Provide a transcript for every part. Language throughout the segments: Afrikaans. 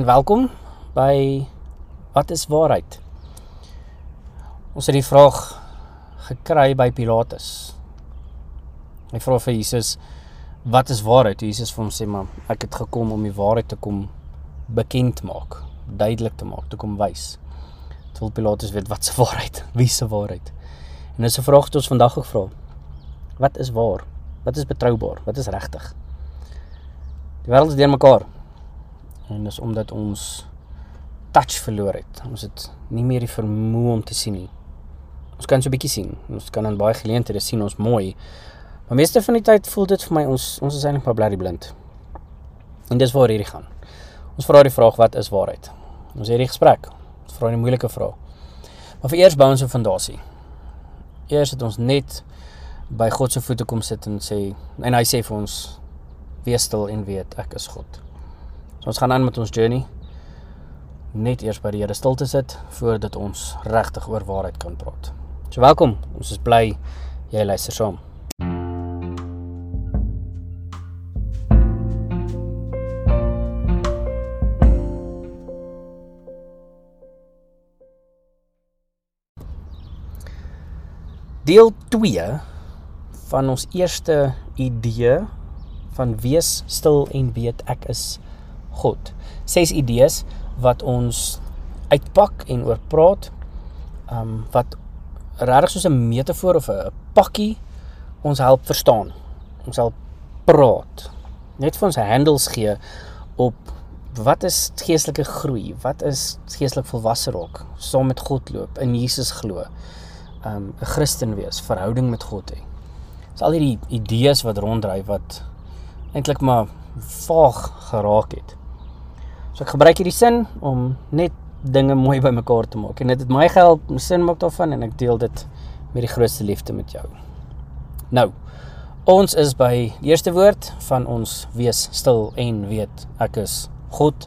En welkom by wat is waarheid? Ons het die vraag gekry by Pilatus. Hy vra vir Jesus wat is waarheid? Jesus vir hom sê maar ek het gekom om die waarheid te kom bekend maak, duidelik te maak, te kom wys. Terwyl Pilatus weet wat se waarheid, wie se waarheid. En dis 'n vraag wat ons vandag gevra. Wat is waar? Wat is betroubaar? Wat is regtig? Die wêreld is deurmekaar en dis omdat ons touch verloor het. Ons het nie meer die vermoë om te sien nie. Ons kan so 'n bietjie sien. Ons kan aan baie geleenthede sien ons mooi. Maar meeste van die tyd voel dit vir my ons ons is eintlik maar bly blind. En dis waar hierdie gaan. Ons vra die vraag wat is waarheid? Ons het hierdie gesprek. Ons vra 'n moeilike vraag. Maar vir eers bou ons 'n fondasie. Eers het ons net by God se voete kom sit en sê en hy sê vir ons wees stil en weet ek is God. So ons gaan aan met ons journey. Net eers by die Here stil te sit voordat ons regtig oor waarheid kan praat. So welkom. Ons is bly jy luister saam. Deel 2 van ons eerste idee van wees stil en weet ek is God. Ses idees wat ons uitpak en oor praat. Um wat regtig soos 'n metafoor of 'n pakkie ons help verstaan. Ons help praat. Net vir ons handles gee op wat is geestelike groei? Wat is geestelik volwasse raak? Saam met God loop, in Jesus glo. Um 'n Christen wees, verhouding met God hê. Dis al hierdie idees wat ronddryf wat eintlik maar vaag geraak het. So ek gebruik hierdie sin om net dinge mooi bymekaar te maak. En dit het my gehelp om sin maak daarvan en ek deel dit met die grootste liefde met jou. Nou, ons is by die eerste woord van ons wees stil en weet ek is God.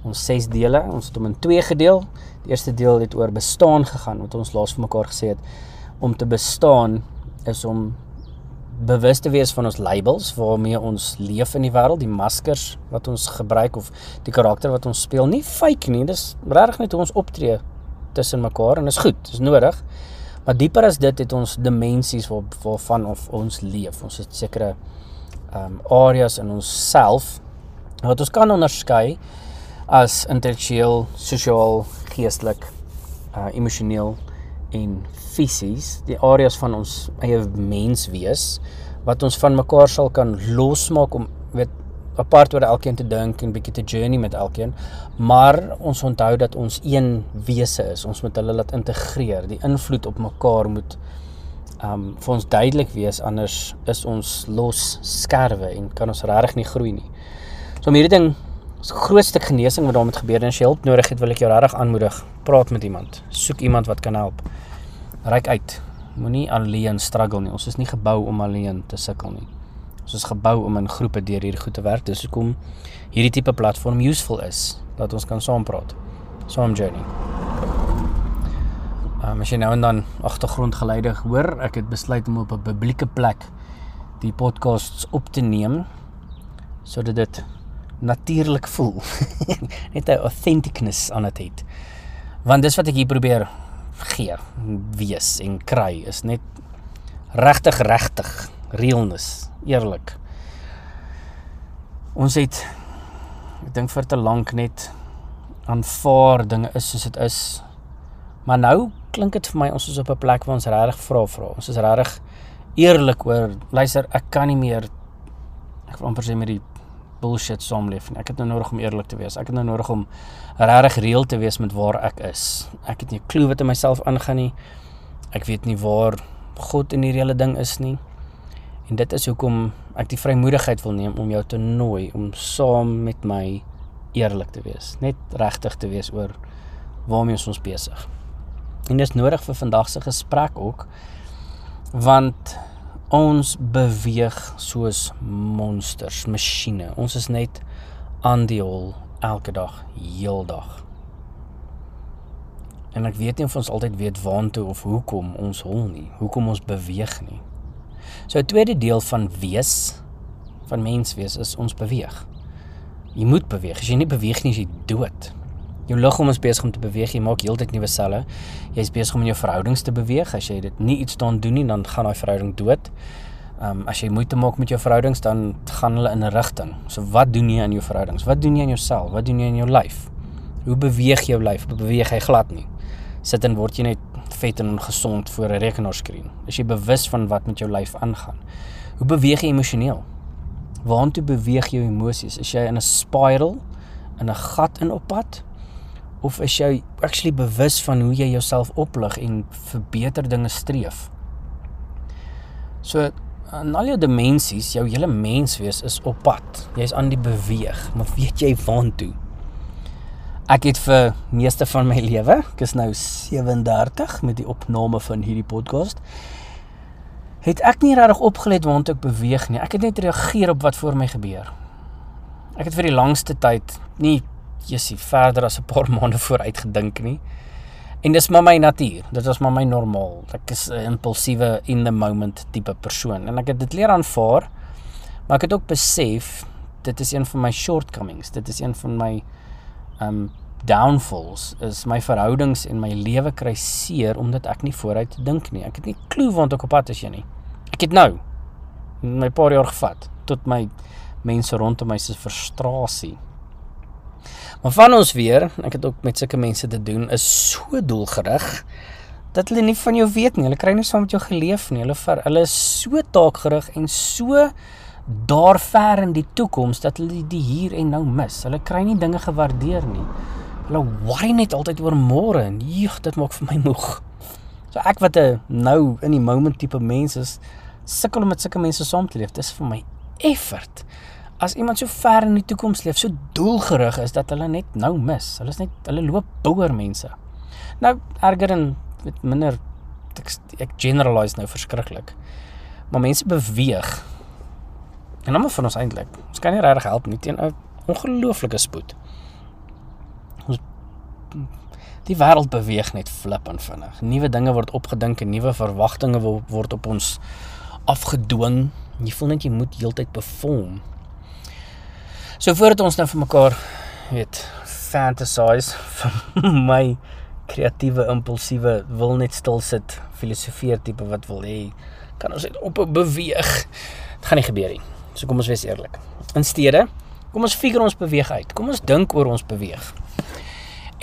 Ons ses dele, ons het hom in twee gedeel. Die eerste deel het oor bestaan gegaan wat ons laas vir mekaar gesê het. Om te bestaan is om bewus te wees van ons labels waarmee ons leef in die wêreld, die maskers wat ons gebruik of die karakter wat ons speel, nie fake nie. Dis regtig net hoe ons optree tussen mekaar en is goed, dis nodig. Maar dieper as dit het ons dimensies waar waarvan of ons leef. Ons het sekere ehm um, areas in onsself wat ons kan onderskei as intellektueel, sosiaal, geestelik, uh emosioneel en fisies, die areas van ons eie mens wees wat ons van mekaar sal kan losmaak om weet apart oor elkeen te dink en bietjie te journey met elkeen, maar ons onthou dat ons een wese is. Ons moet hulle laat integreer. Die invloed op mekaar moet um vir ons duidelik wees anders is ons los skerwe en kan ons regtig nie groei nie. So om hierdie ding is grootste genesing wat daarmee gebeur en as jy hulp nodig het, wil ek jou regtig aanmoedig. Praat met iemand. Soek iemand wat kan help reik uit. Moenie alleen struggle nie. Ons is nie gebou om alleen te sukkel nie. Ons is gebou om in groepe deur hierdie goed te werk. Dis hoekom hierdie tipe platform useful is dat ons kan saam praat. Saam journey. Ehm um, as jy nou en dan agtergrondgeluide hoor, ek het besluit om op 'n publieke plek die podcasts op te neem sodat dit natuurlik voel. Net 'n authenticness aan dit het. Want dis wat ek hier probeer gee, wees en kry is net regtig regtig realness, eerlik. Ons het ek dink vir te lank net aanvaar dinge is soos dit is. Maar nou klink dit vir my ons is op 'n plek waar ons regtig vra vra. Ons is regtig eerlik oor luister, ek kan nie meer ek wil amper sê met die bullshit saamleef nie. Ek het nou nodig om eerlik te wees. Ek het nou nodig om regtig reël te wees met waar ek is. Ek het nie 'n klou wat in myself aangaan nie. Ek weet nie waar God in hierdie hele ding is nie. En dit is hoekom ek die vrymoedigheid wil neem om jou te nooi om saam met my eerlik te wees. Net regtig te wees oor waarmee ons besig. En dit is nodig vir vandag se gesprek ook want ons beweeg soos monsters, masjiene. Ons is net aan die hol elke dag, heeldag. En ek weet nie of ons altyd weet waantoe of hoekom ons hol nie, hoekom ons beweeg nie. So 'n tweede deel van wees van mens wees is ons beweeg. Jy moet beweeg. As jy nie beweeg nie, is jy dood. Jou liggaam is besig om te beweeg. Jy maak heeltyd nuwe selle. Jy's besig om in jou verhoudings te beweeg. As jy dit nie iets daan doen nie, dan gaan daai verhouding dood. Ehm um, as jy moeite maak met jou verhoudings, dan gaan hulle in 'n rigting. So wat doen jy aan jou verhoudings? Wat doen jy aan jouself? Wat doen jy in jou lyf? Hoe beweeg jou lyf? Beweeg hy glad nie? Sit en word jy net vet en ongesond voor 'n rekenaarskerm? Is jy bewus van wat met jou lyf aangaan? Hoe beweeg jy emosioneel? Waartoe beweeg jou emosies? Is jy in 'n spiral, in 'n gat in op pad? Of is jy actually bewus van hoe jy jouself oplig en vir beter dinge streef? So in al jou dimensies, jou hele menswees is op pad. Jy's aan die beweeg, maar weet jy waantoe? Ek het vir meeste van my lewe, ek is nou 37 met die opname van hierdie podcast, het ek nie regtig opgelet waantoe ek beweeg nie. Ek het net reageer op wat voor my gebeur. Ek het vir die langste tyd nie jessie verder as 'n paar maande vooruit gedink nie. En dis maar my natuur. Dit was maar my normaal. Ek is 'n impulsiewe in the moment tipe persoon en ek het dit leer aanvaar. Maar ek het ook besef dit is een van my shortcomings. Dit is een van my um downfalls is my verhoudings en my lewe kry seer omdat ek nie vooruit dink nie. Ek het nie klou waant ek op pad is jy nie. Ek het nou my paar jaar gevat tot my mense rondom my se frustrasie Maar van ons weer, ek het ook met sulke mense te doen, is so doelgerig dat hulle nie van jou weet nie. Hulle kry nie saam met jou geleef nie. Hulle ver, hulle is so taakgerig en so daar ver in die toekoms dat hulle die hier en nou mis. Hulle kry nie dinge gewaardeer nie. Hulle worry net altyd oor môre en jeeg, dit maak vir my moeg. So ek wat 'n nou in die moment tipe mens is, sukkel om met sulke mense saam te leef. Dit is vir my effort as iemand so ver in die toekoms leef, so doelgerig is dat hulle net nou mis. Hulle is net hulle loop bouer mense. Nou erger en met minder ek, ek generalize nou verskriklik. Maar mense beweeg. En almal van ons eintlik. Ons kan nie regtig help nie teen 'n ongelooflike spoed. Ons die wêreld beweeg net flip en vinnig. Nuwe dinge word opgedink en nuwe verwagtinge word op ons afgedwing. Jy voel net jy moet heeltyd perform. So voordat ons nou vir mekaar weet fantasize van my kreatiewe impulsiewe wil net stil sit filosofeer tipe wat wil hê kan ons net op beweeg. Dit gaan nie gebeur nie. So kom ons wees eerlik. In steede, kom ons figure ons beweeg uit. Kom ons dink oor ons beweeg.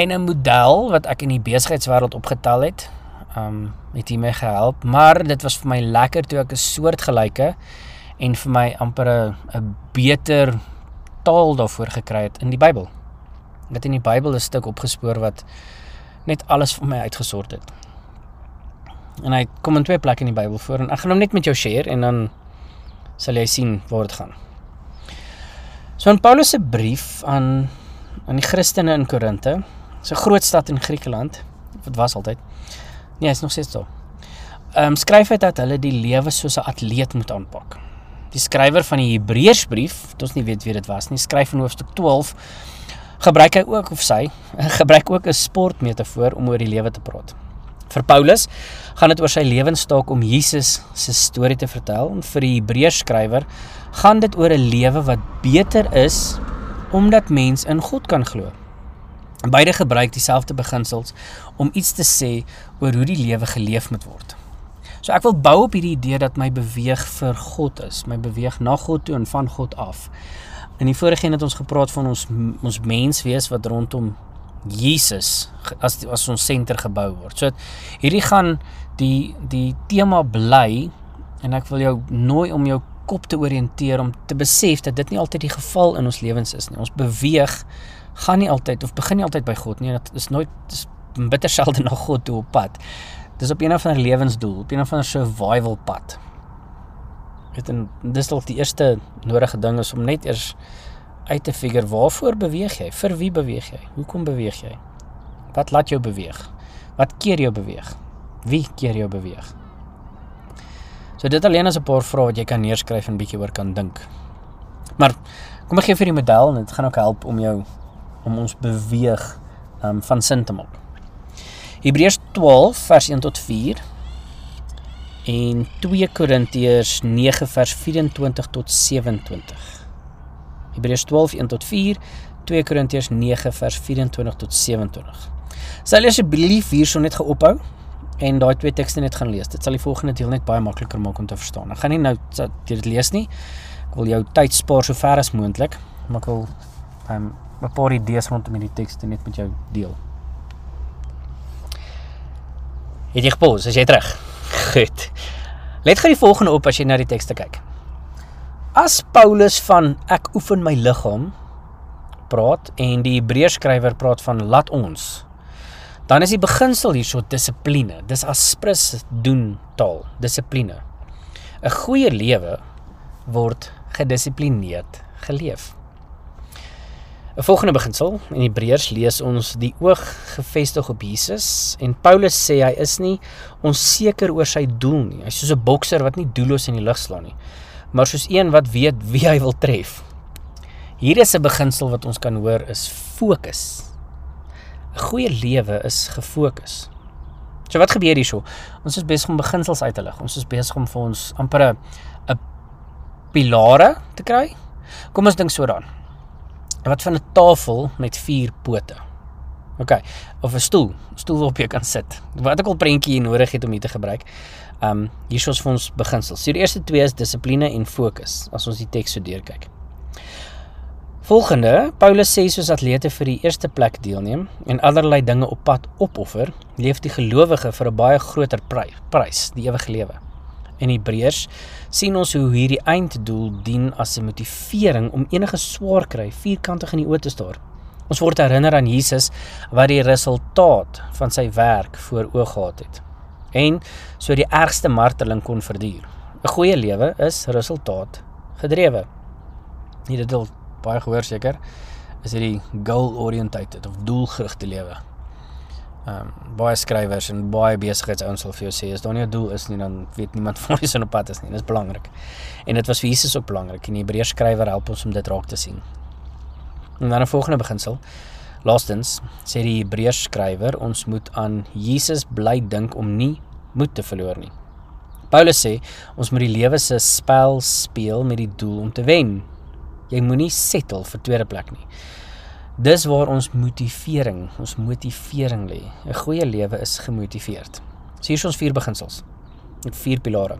En 'n model wat ek in die besigheidswêreld opgetel het, um het hom gehelp, maar dit was vir my lekker toe ek 'n soortgelyke en vir my amper 'n beter taal daarvoor gekry het in die Bybel. Het in die Bybel 'n stuk opgespoor wat net alles vir my uitgesort het. En hy kom in twee plekke in die Bybel voor en ek gaan hom net met jou share en dan sal jy sien waar dit gaan. So in Paulus se brief aan aan die Christene in Korinte, 'n groot stad in Griekeland, wat was altyd. Nee, is nog steeds so. Ehm um, skryf hy dat hulle die lewe soos 'n atleet moet aanpak. Die skrywer van die Hebreërsbrief, wat ons nie weet wie dit was nie, skryf in hoofstuk 12 gebruik hy ook of sy gebruik ook 'n sportmetafoor om oor die lewe te praat. Vir Paulus gaan dit oor sy lewenstaak om Jesus se storie te vertel en vir die Hebreërs skrywer gaan dit oor 'n lewe wat beter is omdat mens in God kan glo. Beide gebruik dieselfde beginsels om iets te sê oor hoe die lewe geleef moet word. So ek wil bou op hierdie idee dat my beweeg vir God is, my beweeg na God toe en van God af. In die vorige een het ons gepraat van ons ons menswees wat rondom Jesus as as ons senter gebou word. So hierdie gaan die die tema bly en ek wil jou nooi om jou kop te orienteer om te besef dat dit nie altyd die geval in ons lewens is nie. Ons beweeg gaan nie altyd of begin nie altyd by God nie. Dit is nooit dis bitter selde na God toe op pad. Dis op een of ander lewensdoel, op een of ander survival pad. Dit en dis dalk die eerste nodige ding is om net eers uit te figure waarvoor beweeg jy? Vir wie beweeg jy? Hoekom beweeg jy? Wat laat jou beweeg? Wat keer jou beweeg? Wie keer jou beweeg? So dit alleen is 'n paar vrae wat jy kan neerskryf en bietjie oor kan dink. Maar kom ek gee vir die model en dit gaan ook help om jou om ons beweeg um, van sin te maak. Hebreërs 12 vers 1 tot 4 en 2 Korintiërs 9 vers 24 tot 27. Hebreërs 12 1 tot 4, 2 Korintiërs 9 vers 24 tot 27. Sal asseblief hierso net geophou en daai twee tekste net gaan lees. Dit sal die volgende deel net baie makliker maak om te verstaan. Ek gaan nie nou dit lees nie. Ek wil jou tyd spaar so ver as moontlik, maar ek wil um, 'n paar idees rondom hierdie tekste net met jou deel. Het jy gepos? As jy terug. Goed. Let gou die volgende op as jy na die tekste kyk. As Paulus van ek oefen my liggaam praat en die Hebreërs skrywer praat van laat ons dan is die beginsel hierso dissipline. Dis aspris doen taal, dissipline. 'n Goeie lewe word gedissiplineerd geleef. 'n Volgende beginsel in Hebreërs lees ons die oog gefestig op Jesus en Paulus sê hy is nie onseker oor sy doel nie. Hy's soos 'n bokser wat nie doelloos in die lug slaan nie, maar soos een wat weet wie hy wil tref. Hier is 'n beginsel wat ons kan hoor is fokus. 'n Goeie lewe is gefokus. So wat gebeur hierso? Ons is besig om beginsels uit te lig. Ons is besig om vir ons amper 'n pilare te kry. Kom ons dink so daaraan wat van 'n tafel met 4 pote. OK, of 'n stoel, stoel waarop jy kan sit. Wat ek al prentjie hier nodig het om hier te gebruik. Um hier is vir ons beginsels. So die eerste twee is dissipline en fokus as ons die teks so deurkyk. Volgende, Paulus sê soos atlete vir die eerste plek deelneem en allerlei dinge op pad opoffer, leef die gelowige vir 'n baie groter prys, die ewige lewe. In Hebreërs sien ons hoe hierdie einddoel dien as 'n motivering om enige swaar kry vierkantig in die oë te staar. Ons word herinner aan Jesus wat die resultaat van sy werk voor oë gehad het en so die ergste marteling kon verduur. 'n Goeie lewe is resultaat gedrewe. Nie dit al baie gehoor seker is hierdie goal oriented of doelgerigte lewe ehm um, baie skrywers en baie besigheidsouens sal vir jou sê as daar nie 'n doel is nie dan weet niemand waar jy op pad is nie. Dit is belangrik. En dit was vir Jesus ook belangrik en die Hebreërs skrywer help ons om dit raak te sien. En dan 'n volgende beginsel. Laastens sê die Hebreërs skrywer ons moet aan Jesus bly dink om nie moed te verloor nie. Paulus sê ons moet die lewe se spel speel met die doel om te wen. Jy moenie settle vir tweede plek nie. Dis waar ons motivering, ons motivering lê. 'n Goeie lewe is gemotiveerd. So hier is ons vier beginsels. Met vier pilare.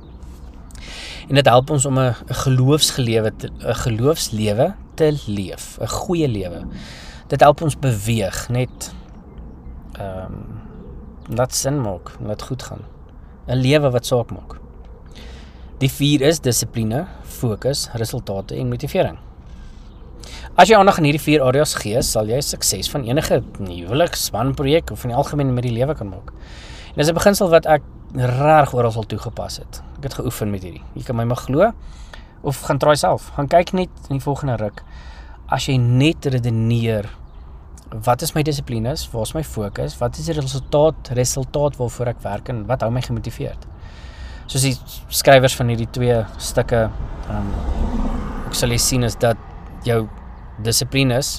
En dit help ons om 'n geloofsgelewe 'n geloofslewe te leef, 'n goeie lewe. Dit help ons beweeg, net ehm um, laat sin maak, laat goed gaan. 'n Lewe wat saak maak. Die vier is dissipline, fokus, resultate en motivering. As jy aandag aan hierdie vier areas gee, sal jy sukses van enige huwelik, spanprojek of in die algemeen met die lewe kan maak. En dis 'n beginsel wat ek reg oral sal toegepas het. Ek het geoefen met hierdie. Jy kan my maar glo of gaan try self. Gaan kyk net in die volgende ruk. As jy net redeneer wat is my dissiplines? Waar is my fokus? Wat is die resultaat? Resultaat waarvoor ek werk en wat hou my gemotiveerd? Soos die skrywers van hierdie twee stukke ehm um, ek sal jy sien is dat jou dissiplines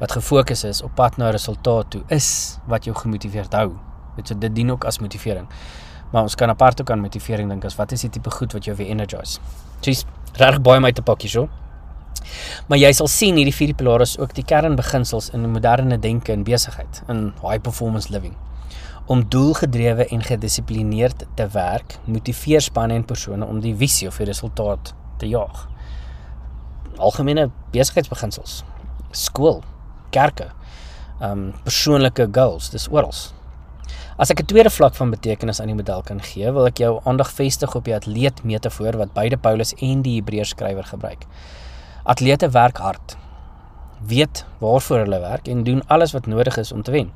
wat gefokus is op pad na resultaat toe is wat jou gemotiveerd hou. Dit so dit dien ook as motivering. Maar ons kan apart ook aan motivering dink as wat is die tipe goed wat jou weer energize. Dis reg baie my te pakkie so. Maar jy sal sien hierdie vier pilare is ook die kernbeginsels in moderne denke en besigheid in high performance living. Om doelgedrewe en gedissiplineerd te werk, motiveer spanne en persone om die visie of die resultaat te jaag algemene besigheidsbeginsels, skool, kerke, ehm um, persoonlike goals, dis oral. As ek 'n tweede vlak van betekenis aan die model kan gee, wil ek jou aandag vestig op die atleet metafoor wat beide Paulus en die Hebreërs skrywer gebruik. Atlete werk hard, weet waarvoor hulle werk en doen alles wat nodig is om te wen.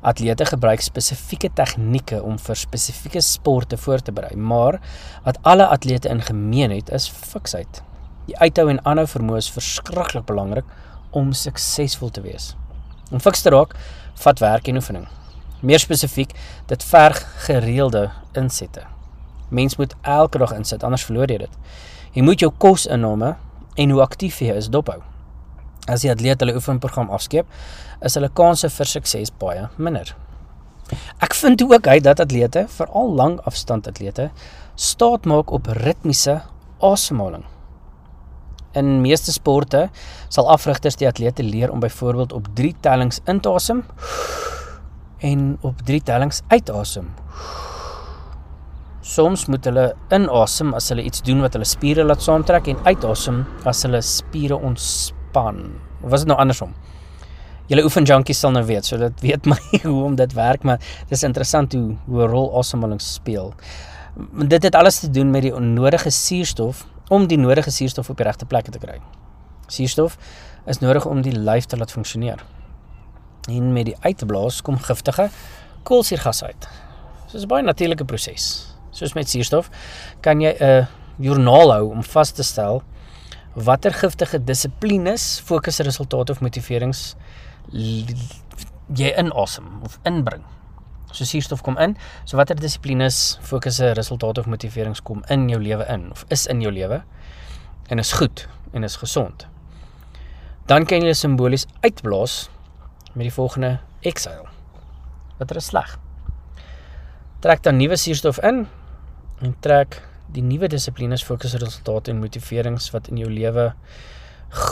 Atlete gebruik spesifieke tegnieke om vir spesifieke sporte voor te berei, maar wat alle atlete in gemeen het is fiksheid. Die uithou en aanhou vermoë is verskriklik belangrik om suksesvol te wees. Om fiks te raak, vat werk en oefening. Meer spesifiek, dit verg gereelde insette. Mens moet elke dag insit, anders verloor jy dit. Jy moet jou kosinname en hoe aktief jy is dophou. As die atleet hulle oefenprogram afskeep, is hulle kanse vir sukses baie minder. Ek vind ook uit dat atlete, veral langafstand atlete, staat maak op ritmiese asemhaling In meeste sporte sal afrigters die atlete leer om byvoorbeeld op 3 tellings in te asem en op 3 tellings uit asem. Soms moet hulle inasem as hulle iets doen wat hulle spiere laat saamtrek en uitasem as hulle spiere ontspan. Of was dit nou andersom? Julle oefen junkies sal nou weet, so dit weet my hoe om dit werk, maar dis interessant hoe hoe rol asemhaling speel. Dit het alles te doen met die onnodige suurstof om die nodige suurstof op die regte plekke te kry. Suurstof is nodig om die lyf te laat funksioneer. En met die uitblaas kom giftige koolsuurgas uit. So dis 'n baie natuurlike proses. Soos met suurstof kan jy 'n joernaal hou om vas te stel watter giftige dissiplines, fokusresultate of motiverings jy inasem of inbring. So suurstof kom in, so watter dissiplines, fokusse, resultate of motiverings kom in jou lewe in of is in jou lewe en is goed en is gesond. Dan kan jy simbolies uitblaas met die volgende exhale. Wat is sleg? Trek dan nuwe suurstof in en trek die nuwe dissiplines, fokusse, resultate en motiverings wat in jou lewe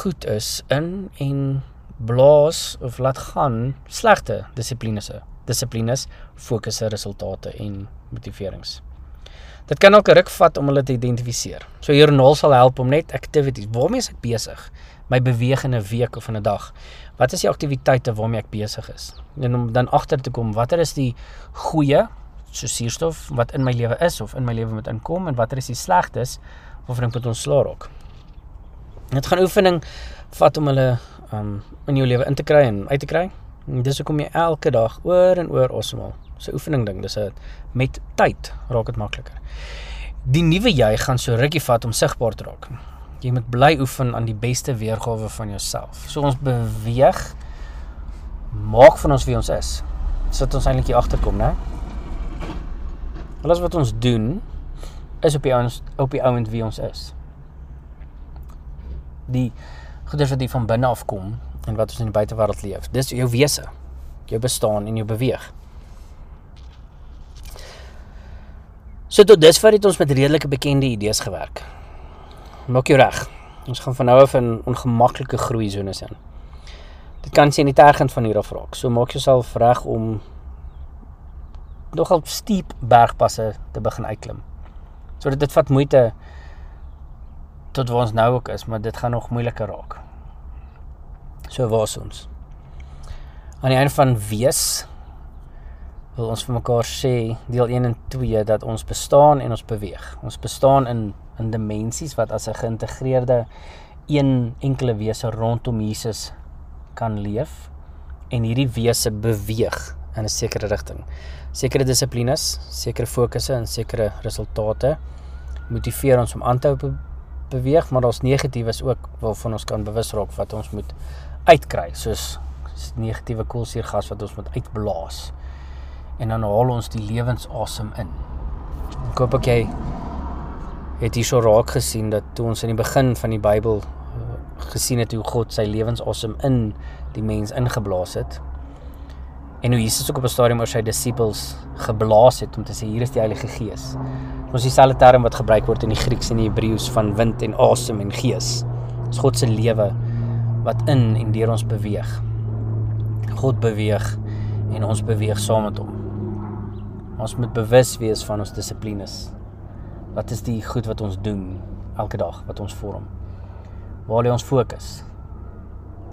goed is in en blaas of laat gaan slegte dissiplines dissiplines fokusse resultate en motiverings. Dit kan ook 'n ruk vat om hulle te identifiseer. So hier nul sal help om net activities waarmee ek besig? My beweeg in 'n week of in 'n dag. Wat is die aktiwiteite waarmee ek besig is? En om dan agter te kom watter is die goeie so suurstof wat in my lewe is of in my lewe moet inkom en watter is die slegtes waarvan ek moet ontslaa raak? Dit gaan oefening vat om hulle um in jou lewe in te kry en uit te kry. Dis hoekom jy elke dag oor en oor asemhaal. So oefening ding, dis 'n met tyd raak dit makliker. Die nuwe jy gaan so rukkie vat om sigbaar te raak. Jy moet bly oefen aan die beste weergawe van jouself. So ons beweeg maak van ons wie ons is. Sit ons eintlik hier agterkom, né? Alles wat ons doen is op die ouens op die ouend wie ons is. Die goeders wat hier van binne af kom en wat ons in die buitewêreld leef. Dis jou wese, jou bestaan en jou beweeg. So tot dusver het ons met redelike bekende idees gewerk. Maak jou reg. Ons gaan van nou af in ongemaklike groei sones in. Dit kan sien nie tergend van hier af raak. So maak jouself reg om nogal steep bergpasse te begin uitklim. So dit vat moeite tot waar ons nou ook is, maar dit gaan nog moeiliker raak. So waar is ons? Aan die einde van wees wil ons vir mekaar sê deel 1 en 2 dat ons bestaan en ons beweeg. Ons bestaan in in dimensies wat as 'n geïntegreerde een enkele wese rondom Jesus kan leef en hierdie wese beweeg in 'n sekere rigting. Sekere dissiplines, sekere fokusse en sekere resultate motiveer ons om aan te beweeg, maar daar's negatiefes ook waarvan ons kan bewus raak wat ons moet uitkry, soos negatiewe koolsuurgas wat ons moet uitblaas. En dan haal ons die lewensasem in. Ek hoop ek jy het hier so raak gesien dat toe ons in die begin van die Bybel uh, gesien het hoe God sy lewensasem in die mens ingeblaas het. En hoe Jesus ook op 'n stadium oor sy disippels geblaas het om te sê hier is die Heilige Gees. Ons dieselfde term wat gebruik word in die Grieks en die Hebreëus van wind en asem en gees. Dis God se lewe wat in en deur ons beweeg. God beweeg en ons beweeg saam met hom. Ons moet bewus wees van ons dissiplines. Wat is die goed wat ons doen elke dag wat ons vorm? Waar lê ons fokus?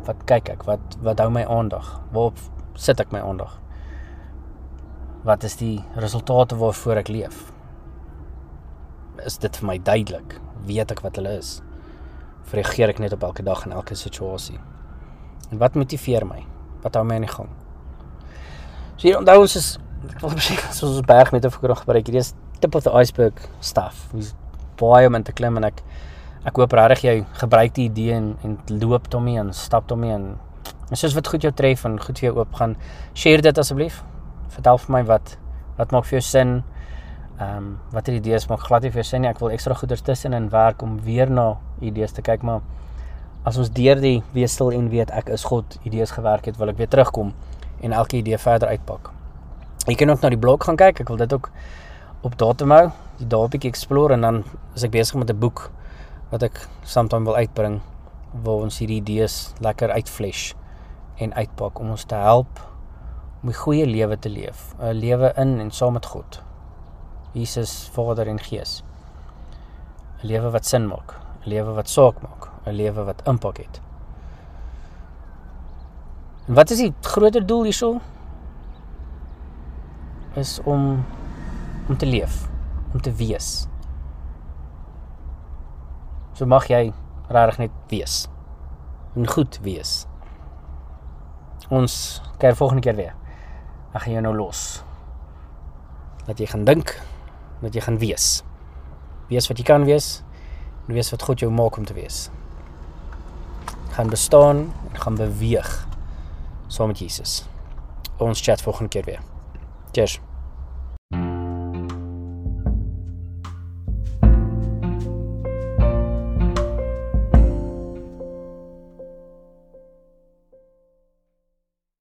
Wat kyk ek? Wat wat hou my aandag? Waarop sit ek my aandag? Wat is die resultate waarvoor ek leef? is dit vir my duidelik. Weet ek wat hulle is? Reageer ek net op elke dag en elke situasie? En wat motiveer my? Wat hou my aan die gang? So hier onthou ons is ek wil sê so ons berg met of genoeg gebruik. Hierdie is tip of the iceberg stuff. Dis baie om te klim en ek ek hoop regtig jy gebruik die idee en en loop daarmee en stap daarmee en en soos wat goed jou tref en goed vir jou oop gaan, share dit asseblief. Vertel vir my wat wat maak vir jou sin? Ehm um, watter idees maak glad nie vir sin nie. Ek wil ekstra goeders tussenin werk om weer na idees te kyk, maar as ons deur die wees stil en weet ek is God idees gewerk het, wil ek weer terugkom en elke idee verder uitpak. Jy kan ook na die blog gaan kyk. Ek wil dit ook op datum hou, die daar 'n bietjie explore en dan as ek besig met 'n boek wat ek sometime wil uitbring waar ons hierdie idees lekker uitflesh en uitpak om ons te help om 'n goeie lewe te leef, 'n lewe in en saam met God. Jesus, Vader en Gees. 'n Lewe wat sin maak, 'n lewe wat saak maak, 'n lewe wat impak het. En wat is die groter doel hierso? Is om om te leef, om te wees. So mag jy regtig net wees. En goed wees. Ons kyk volgende keer weer. Ek gaan jou nou los. Dat jy gaan dink, dat jy gaan wees. Wees wat jy kan wees en wees wat God jou maak om te wees. Gaan bestaan en gaan beweeg saam met Jesus. Ons chat volgende keer weer. Cheers.